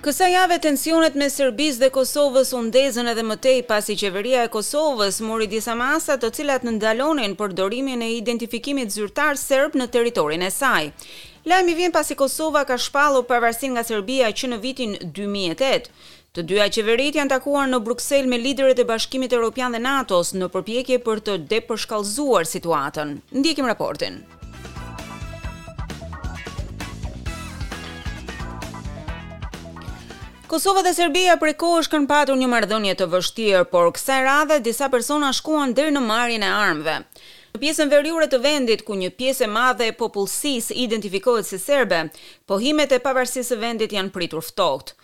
Kësaj jave tensionet mes Serbisë dhe Kosovës u ndezën edhe më tej pasi Qeveria e Kosovës mori disa masa të cilat ndalonin përdorimin e identifikimit zyrtar serb në territorin e saj. Lajmi vjen pasi Kosova ka shpallur pavarësinë nga Serbia që në vitin dy mijë e tetë. Të dyja qeveritë janë takuar në Bruksel me liderët e Bashkimit Europian dhe NATO-s në përpjekje për të depërshkallëzuar situatën. Ndjekim raportin. Kosova dhe Serbia prej kohësh kanë patur një marrëdhënie të vështirë, por kësaj radhe disa persona shkuan deri në marrjen e armëve. Në pjesën veriore të vendit, ku një pjesë e madhe e popullsisë identifikohet si serbe, pohimet e pavarësisë së vendit janë pritur ftohtë.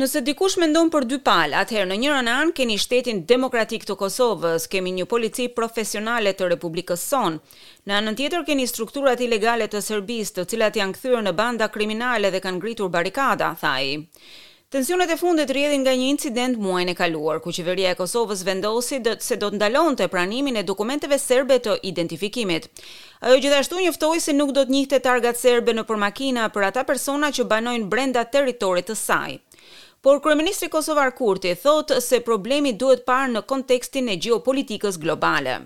Nëse dikush mendon për dy palë, atëherë në njërën anë keni shtetin demokratik të Kosovës, kemi një polici profesionale të Republikës sonë. Në anën tjetër keni strukturat ilegale të Serbisë, të cilat janë kthyer në banda kriminale dhe kanë ngritur barrikada, tha ai. Tensionet e fundit rrjedhin nga një incident muajin e kaluar, ku Qeveria e Kosovës vendosi se do të ndalonte pranimin e dokumenteve serbe të identifikimit. Ajo gjithashtu njoftoi se nuk do të njihte targat serbe nëpër makina për ata persona që banojnë brenda territorit të saj. Por kryeministri kosovar Kurti thotë se problemi duhet parë në kontekstin e gjeopolitikës globale.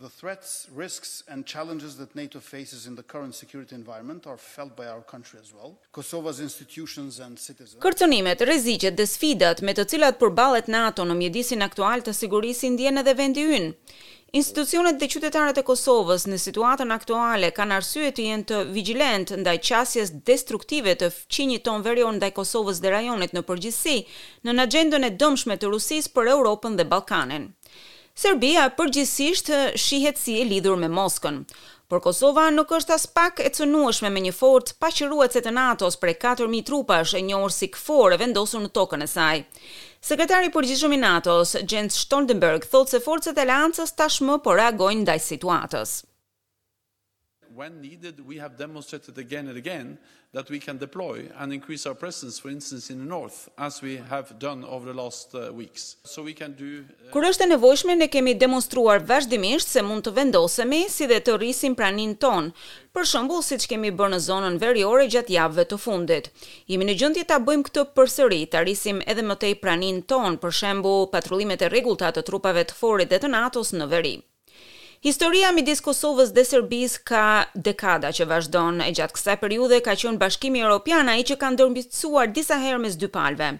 The threats, risks and challenges that NATO faces in the current security environment are felt by our country as well. Kosova's institutions and citizens. Kërcënimet, rreziqet dhe sfidat me të cilat përballet NATO në mjedisin aktual të sigurisë i ndjen edhe vendi ynë. Institucionet dhe qytetarët e Kosovës në situatën aktuale kanë arsye të jenë të vigjilentë ndaj qasjes destruktive të fqinjit tonë verior ndaj Kosovës dhe rajonit në përgjithësi, nën axhendën e dëmshme të Rusisë për Europën dhe Ballkanin. Serbia përgjithësisht shihet si e lidhur me Moskën. Por Kosova nuk është aspak e cënueshme me një forcë paqeruajtëse të NATO-s prej katër mijë trupash e njohur si KFOR e vendosur në tokën e saj. Sekretari i Përgjithshëm i NATO-s, Jens Stoltenberg thotë se forcat e aleancës tashmë po reagojnë ndaj situatës. when needed we have demonstrated again and again that we can deploy and increase our presence for instance in the north as we have done over the last uh, weeks so we can do uh, Kur është e nevojshme ne kemi demonstruar vazhdimisht se mund të vendosemi si dhe të rrisim praninë tonë për shembull siç kemi bërë në zonën veriore gjatë javëve të fundit. Jemi në gjendje ta bëjmë këtë përsëri, ta rrisim edhe më tej praninë tonë, për shembull, patrullimet e rregullta të trupave të KFOR-it dhe të NATO-s në veri. Historia midis Kosovës dhe Serbisë ka dekada që vazhdon, e gjatë kësaj periudhe ka qenë Bashkimi Europian ai që ka ndërmjetësuar disa herë mes dy palëve.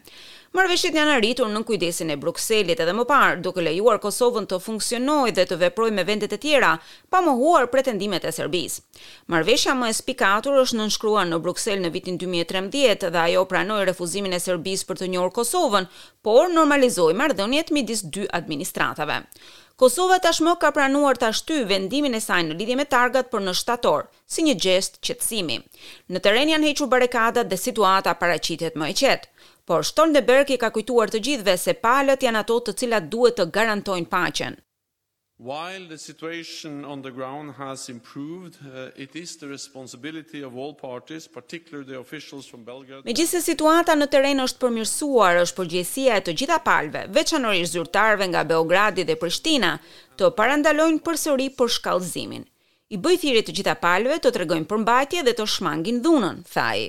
Marrëveshjet janë arritur nën kujdesin e Brukselit edhe më parë, duke lejuar Kosovën të funksionojë dhe të veprojë me vendet e tjera, pa mohuar pretendimet e Serbisë. Marrëveshja më e spikatur është nënshkruar në Bruksel në vitin dy mijë e trembëdhjetë dhe ajo pranoi refuzimin e Serbisë për të njohur Kosovën, por normalizoi marrëdhëniet midis dy administratave. Kosova tashmë ka pranuar ta shtyjë vendimin e saj në lidhje me targat për në shtator, si një gjest qetësimi. Në terren janë hequr barrikadat dhe situata paraqitet më e qetë. Por Stoltenberg i ka kujtuar të gjithëve se palët janë ato të cilat duhet të garantojnë paqen. While the situation on the ground has improved, it is the responsibility of all parties, particularly officials from. Megjithëse situata në terren është përmirësuar, është përgjegjësia e të gjitha palëve, veçanërisht zyrtarëve nga Beogradi dhe Prishtina, të parandalojnë përsëri përshkallëzimin. I bëj thirrje të gjitha palëve të tregojnë përmbajtje dhe të shmangin dhunën, tha ai.